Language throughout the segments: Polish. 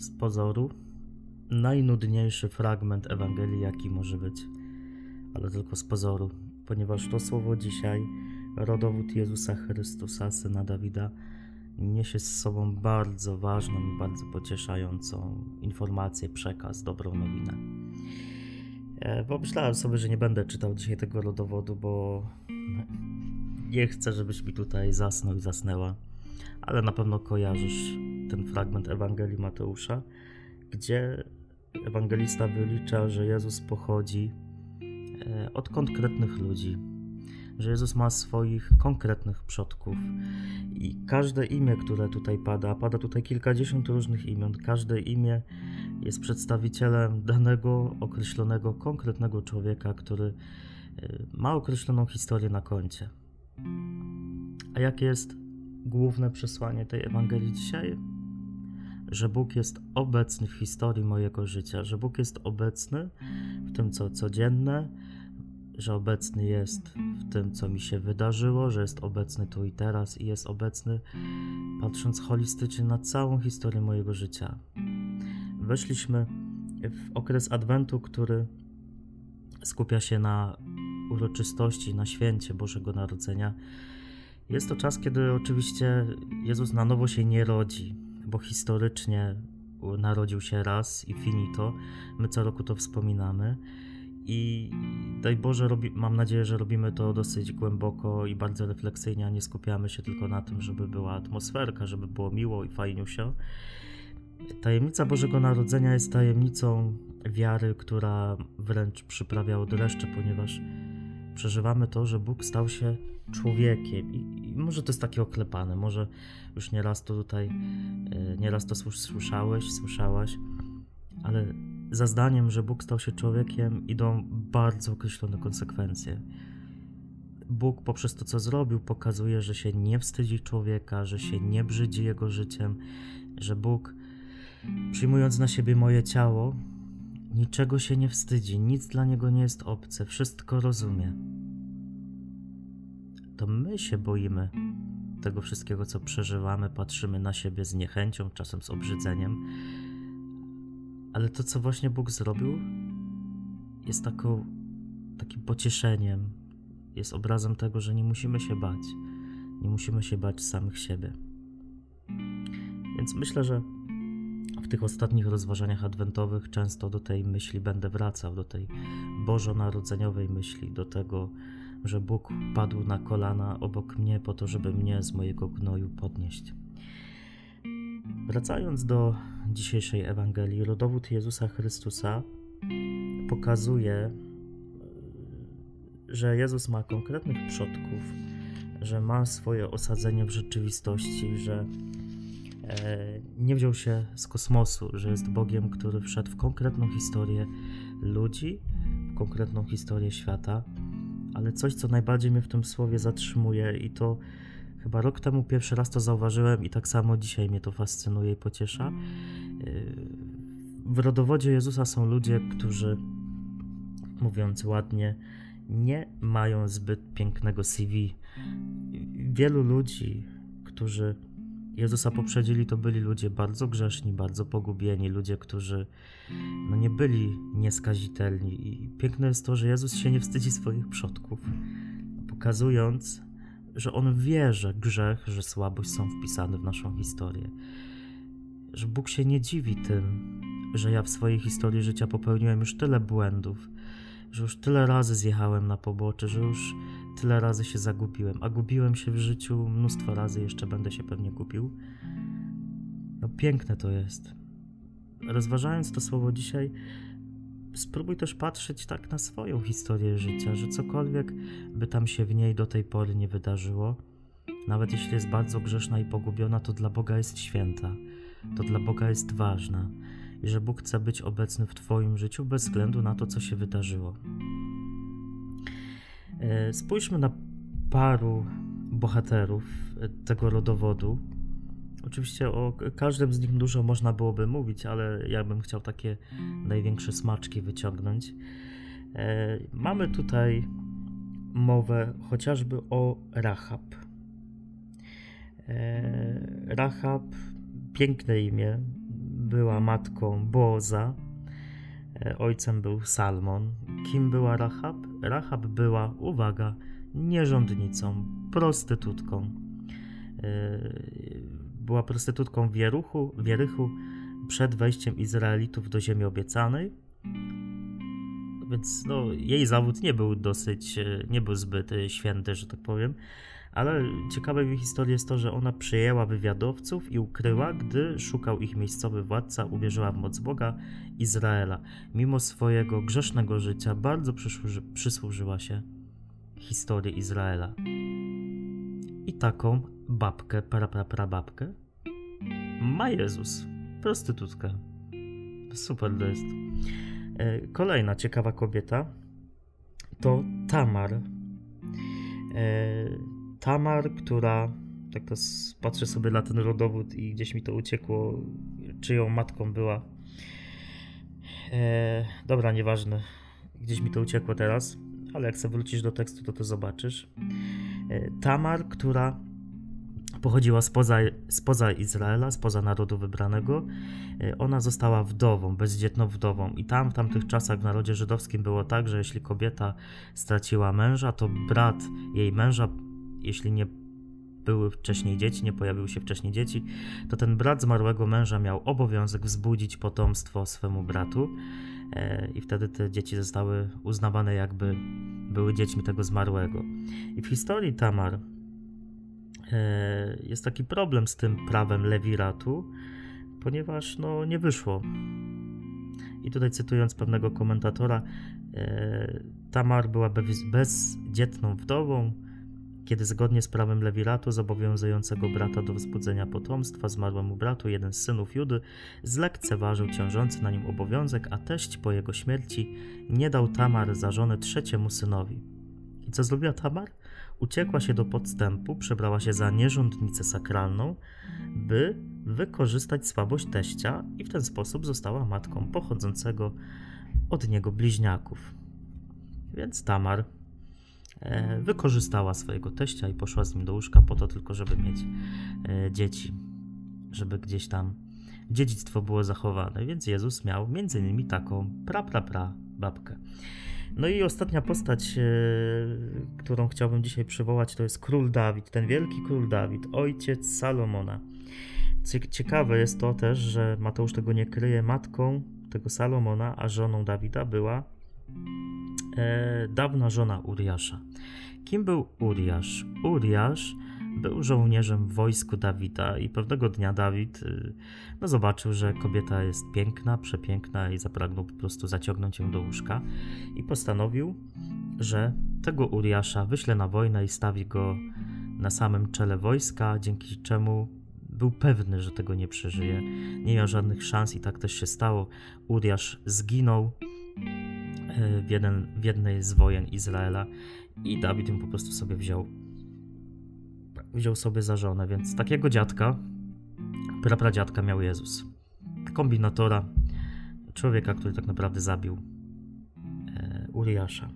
z pozoru najnudniejszy fragment Ewangelii, jaki może być, ale tylko z pozoru, ponieważ to słowo dzisiaj, rodowód Jezusa Chrystusa, syna Dawida, niesie z sobą bardzo ważną i bardzo pocieszającą informację, przekaz, dobrą nowinę. E, pomyślałem sobie, że nie będę czytał dzisiaj tego rodowodu, bo nie chcę, żebyś mi tutaj zasnął i zasnęła, ale na pewno kojarzysz ten fragment Ewangelii Mateusza, gdzie ewangelista wylicza, że Jezus pochodzi e, od konkretnych ludzi, że Jezus ma swoich konkretnych przodków i każde imię, które tutaj pada, pada tutaj kilkadziesiąt różnych imion, każde imię jest przedstawicielem danego określonego, konkretnego człowieka, który e, ma określoną historię na koncie. A jakie jest główne przesłanie tej Ewangelii dzisiaj? Że Bóg jest obecny w historii mojego życia, że Bóg jest obecny w tym, co codzienne, że obecny jest w tym, co mi się wydarzyło, że jest obecny tu i teraz i jest obecny, patrząc holistycznie na całą historię mojego życia. Weszliśmy w okres Adwentu, który skupia się na uroczystości, na święcie Bożego Narodzenia. Jest to czas, kiedy oczywiście Jezus na nowo się nie rodzi, bo historycznie narodził się raz i finito. My co roku to wspominamy. I daj Boże, robi, mam nadzieję, że robimy to dosyć głęboko i bardzo refleksyjnie, a nie skupiamy się tylko na tym, żeby była atmosferka, żeby było miło i fajniusio. Tajemnica Bożego Narodzenia jest tajemnicą wiary, która wręcz przyprawia od ponieważ przeżywamy to, że Bóg stał się człowiekiem. I, I, może to jest takie oklepane, może już nieraz to tutaj, e, nieraz to słyszałeś, słyszałaś, ale za zdaniem, że Bóg stał się człowiekiem, idą bardzo określone konsekwencje. Bóg poprzez to, co zrobił, pokazuje, że się nie wstydzi człowieka, że się nie brzydzi jego życiem, że Bóg, przyjmując na siebie moje ciało, niczego się nie wstydzi, nic dla niego nie jest obce, wszystko rozumie. To my się boimy tego wszystkiego, co przeżywamy, patrzymy na siebie z niechęcią, czasem z obrzydzeniem ale to, co właśnie Bóg zrobił, jest taką, takim pocieszeniem, jest obrazem tego, że nie musimy się bać. Nie musimy się bać samych siebie. Więc myślę, że w tych ostatnich rozważaniach adwentowych często do tej myśli będę wracał, do tej bożonarodzeniowej myśli, do tego, że Bóg padł na kolana obok mnie po to, żeby mnie z mojego gnoju podnieść. Wracając do dzisiejszej Ewangelii, rodowód Jezusa Chrystusa pokazuje, że Jezus ma konkretnych przodków, że ma swoje osadzenie w rzeczywistości, że nie wziął się z kosmosu, że jest Bogiem, który wszedł w konkretną historię ludzi, w konkretną historię świata, ale coś, co najbardziej mnie w tym słowie zatrzymuje i to Chyba rok temu pierwszy raz to zauważyłem i tak samo dzisiaj mnie to fascynuje i pociesza. Yy, w rodowodzie Jezusa są ludzie, którzy, mówiąc ładnie, nie mają zbyt pięknego CV. Wielu ludzi, którzy Jezusa poprzedzili, to byli ludzie bardzo grzeszni, bardzo pogubieni, ludzie, którzy no, nie byli nieskazitelni. I piękne jest to, że Jezus się nie wstydzi swoich przodków, pokazując, że on wie, że grzech, że słabość są wpisane w naszą historię. Że Bóg się nie dziwi tym, że ja w swojej historii życia popełniłem już tyle błędów, że już tyle razy zjechałem na pobocze, że już tyle razy się zagubiłem, a gubiłem się w życiu mnóstwo razy, jeszcze będę się pewnie gubił. No piękne to jest. Rozważając to słowo dzisiaj, spróbuj też patrzeć tak na swoją historię życia, że cokolwiek by tam się w niej do tej pory nie wydarzyło, nawet jeśli jest bardzo grzeszna i pogubiona, to dla Boga jest święta, to dla Boga jest ważna i że Bóg chce być obecny w Twoim życiu bez względu na to, co się wydarzyło. E, spójrzmy na paru bohaterów tego rodowodu, Oczywiście o każdym z nich dużo można byłoby mówić, ale ja bym chciał takie największe smaczki wyciągnąć. E, mamy tutaj mowę chociażby o Rahab. E, Rahab, piękne imię, była matką Boza, e, ojcem był Salmon. Kim była Rahab? Rahab była, uwaga, nierządnicą, prostytutką. E, była prostytutką w Jeruchu, w Jerychu przed wejściem Izraelitów do ziemi obiecanej. Więc no, jej zawód nie był dosyć, e, nie był zbyt święty, że tak powiem. Ale ciekawe w jej historii jest to, że ona przyjęła wywiadowców i ukryła, gdy szukał ich miejscowy władca, uwierzyła w moc Boga Izraela. Mimo swojego grzesznego życia bardzo przysłuży, przysłużyła się historii Izraela. I taką babkę, praprapra ma Jezus, prostytutkę. Super to jest. E, kolejna ciekawa kobieta to Tamar. Tamar, która, tak to patrzę sobie na ten rodowód i gdzieś mi to uciekło, czyją matką była. E, dobra, nieważne, gdzieś mi to uciekło teraz, ale jak sobie wrócisz do tekstu, to to zobaczysz. E, Tamar, która pochodziła spoza, spoza Izraela, spoza narodu wybranego. E, ona została wdową, bezdzietną wdową. I tam w tamtych czasach w narodzie żydowskim było tak, że jeśli kobieta straciła męża, to brat jej męża jeśli nie były wcześniej dzieci, nie pojawiły się wcześniej dzieci, to ten brat zmarłego męża miał obowiązek wzbudzić potomstwo swemu bratu e, i wtedy te dzieci zostały uznawane jakby były dziećmi tego zmarłego. I w historii Tamar e, jest taki problem z tym prawem lewiratu, ponieważ no, nie wyszło. I tutaj cytując pewnego komentatora, e, Tamar była bez, bezdzietną wdową, kiedy zgodnie z prawem Lewiratu zobowiązującego brata do wzbudzenia potomstwa zmarłemu bratu jeden z synów Judy zlekceważył ciążący na nim obowiązek, a teść po jego śmierci nie dał Tamar za żonę trzeciemu synowi. I co zrobiła Tamar? Uciekła się do podstępu, przebrała się za nierządnicę sakralną, by wykorzystać słabość teścia i w ten sposób została matką pochodzącego od niego bliźniaków. Więc Tamar wykorzystała swojego teścia i poszła z nim do łóżka po to tylko, żeby mieć e, dzieci, żeby gdzieś tam dziedzictwo było zachowane, więc Jezus miał między innymi taką pra pra pra babkę. No i ostatnia postać, e, którą chciałbym dzisiaj przywołać, to jest król Dawid, ten wielki król Dawid, ojciec Salomona. Ciekawe jest to też, że Mateusz tego nie kryje, matką tego Salomona, a żoną Dawida była e, dawna żona Uriasza. Kim był Uriasz? Uriasz był żołnierzem w wojsku Dawida i pewnego dnia Dawid y, no, zobaczył, że kobieta jest piękna, przepiękna i zapragnął po prostu zaciągnąć ją do łóżka i postanowił, że tego Uriasza wyśle na wojnę i stawi go na samym czele wojska, dzięki czemu był pewny, że tego nie przeżyje. Nie miał żadnych szans i tak też się stało. Uriasz zginął w, jeden, w jednej z wojen Izraela i Dawid ją po prostu sobie wziął wziął sobie za żonę, więc takiego dziadka prapradziadka miał Jezus. Kombinatora, człowieka, który tak naprawdę zabił e, Uriasza.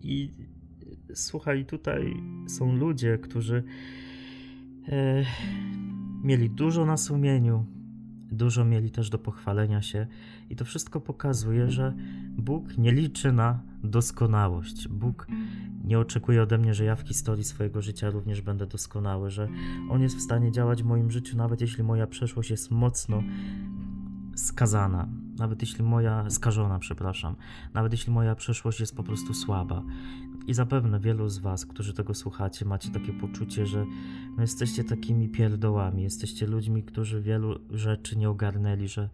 I słuchaj, tutaj są ludzie, którzy e, mieli dużo na sumieniu, Dużo mieli też do pochwalenia się, i to wszystko pokazuje, że Bóg nie liczy na doskonałość. Bóg nie oczekuje ode mnie, że ja w historii swojego życia również będę doskonały, że On jest w stanie działać w moim życiu, nawet jeśli moja przeszłość jest mocno skazana, nawet jeśli moja, skażona, przepraszam, nawet jeśli moja przeszłość jest po prostu słaba. I zapewne wielu z Was, którzy tego słuchacie, macie takie poczucie, że no jesteście takimi pierdołami, jesteście ludźmi, którzy wielu rzeczy nie ogarnęli, że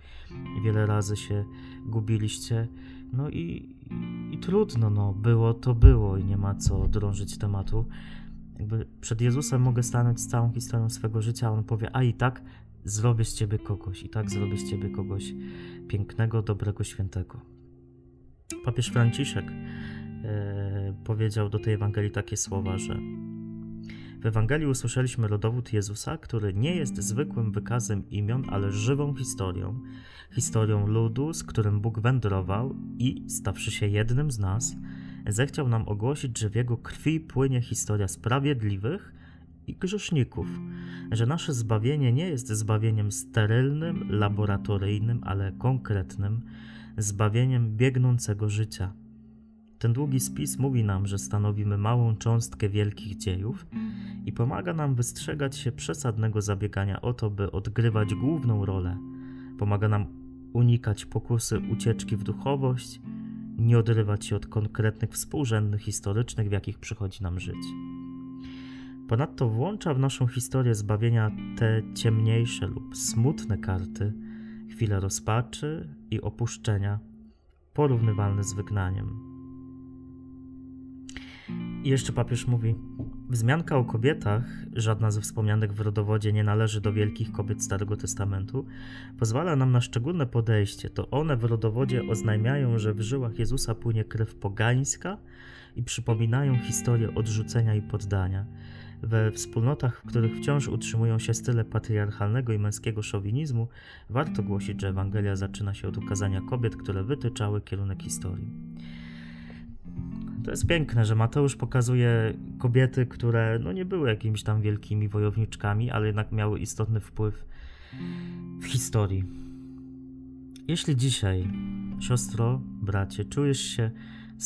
wiele razy się gubiliście. No i, i trudno, no, było to było i nie ma co drążyć tematu. Jakby przed Jezusem mogę stanąć z całą historią swego życia, a on powie, a i tak zrobię z ciebie kogoś, i tak zrobię z ciebie kogoś pięknego, dobrego, świętego. Papież Franciszek e, powiedział do tej Ewangelii takie słowa, że w Ewangelii usłyszeliśmy rodowód Jezusa, który nie jest zwykłym wykazem imion, ale żywą historią. Historią ludu, z którym Bóg wędrował i, stawszy się jednym z nas, zechciał nam ogłosić, że w jego krwi płynie historia sprawiedliwych i grzeszników, że nasze zbawienie nie jest zbawieniem sterylnym, laboratoryjnym, ale konkretnym, zbawieniem biegnącego życia. Ten długi spis mówi nam, że stanowimy małą cząstkę wielkich dziejów i pomaga nam wystrzegać się przesadnego zabiegania o to, by odgrywać główną rolę. Pomaga nam unikać pokusy ucieczki w duchowość, nie odrywać się od konkretnych współrzędnych historycznych, w jakich przychodzi nam żyć. Ponadto włącza w naszą historię zbawienia te ciemniejsze lub smutne karty, chwile rozpaczy i opuszczenia, porównywalne z wygnaniem. I jeszcze papież mówi: Wzmianka o kobietach, żadna ze wspomnianych w rodowodzie nie należy do wielkich kobiet Starego Testamentu, pozwala nam na szczególne podejście. To one w rodowodzie oznajmiają, że w żyłach Jezusa płynie krew pogańska i przypominają historię odrzucenia i poddania. We wspólnotach, w których wciąż utrzymują się style patriarchalnego i męskiego szowinizmu, warto głosić, że Ewangelia zaczyna się od ukazania kobiet, które wytyczały kierunek historii. To jest piękne, że Mateusz pokazuje kobiety, które no nie były jakimiś tam wielkimi wojowniczkami, ale jednak miały istotny wpływ w historii. Jeśli dzisiaj, siostro, bracie, czujesz się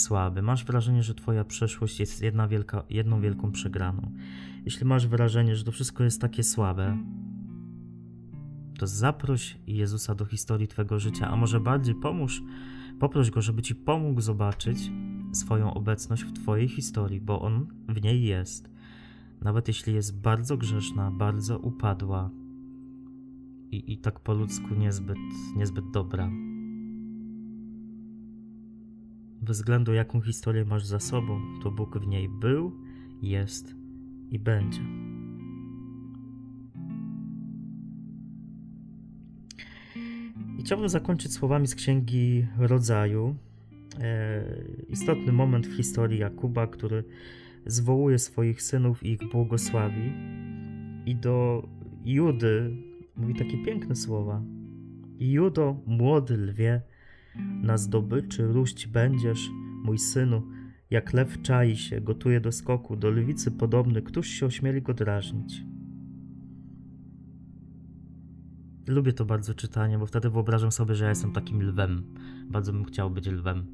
słaby, masz wrażenie, że twoja przeszłość jest jedna wielka, jedną wielką przegraną, jeśli masz wrażenie, że to wszystko jest takie słabe, to zaproś Jezusa do historii twojego życia, a może bardziej pomóż, poproś Go, żeby ci pomógł zobaczyć, swoją obecność w Twojej historii, bo On w niej jest. Nawet jeśli jest bardzo grzeszna, bardzo upadła i, i tak po ludzku niezbyt, niezbyt dobra. Bez względu jaką historię masz za sobą, to Bóg w niej był, jest i będzie. I chciałbym zakończyć słowami z Księgi Rodzaju, E, istotny moment w historii Jakuba, który zwołuje swoich synów i ich błogosławi. I do Judy mówi takie piękne słowa. Judo, młody lwie, na zdobyczy ruść będziesz, mój synu, jak lew czai się, gotuje do skoku, do lwicy podobny, któż się ośmieli go drażnić. Lubię to bardzo czytanie, bo wtedy wyobrażam sobie, że ja jestem takim lwem. Bardzo bym chciał być lwem.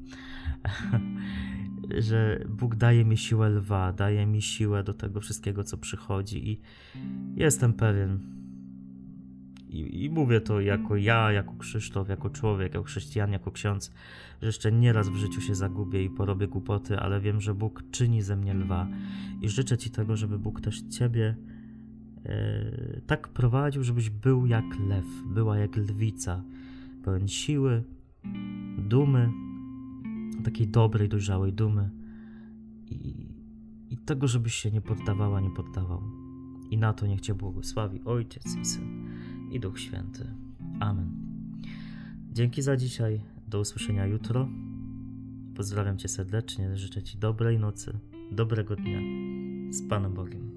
że Bóg daje mi siłę lwa, daje mi siłę do tego wszystkiego, co przychodzi, i jestem pewien. I, I, mówię to jako ja, jako Krzysztof, jako człowiek, jako chrześcijan, jako ksiądz, że jeszcze nieraz w życiu się zagubię i porobię głupoty, ale wiem, że Bóg czyni ze mnie lwa. I życzę Ci tego, żeby Bóg też Ciebie E, tak prowadził, żebyś był jak lew, była jak lwica, pełen siły, dumy, takiej dobrej, dojrzałej dumy i, i tego, żebyś się nie poddawała, nie poddawał. I na to niech Cię błogosławi Ojciec i Syn i Duch Święty. Amen. Dzięki za dzisiaj. Do usłyszenia jutro. Pozdrawiam Cię serdecznie. Życzę Ci dobrej nocy, dobrego dnia. Z Panem Bogiem.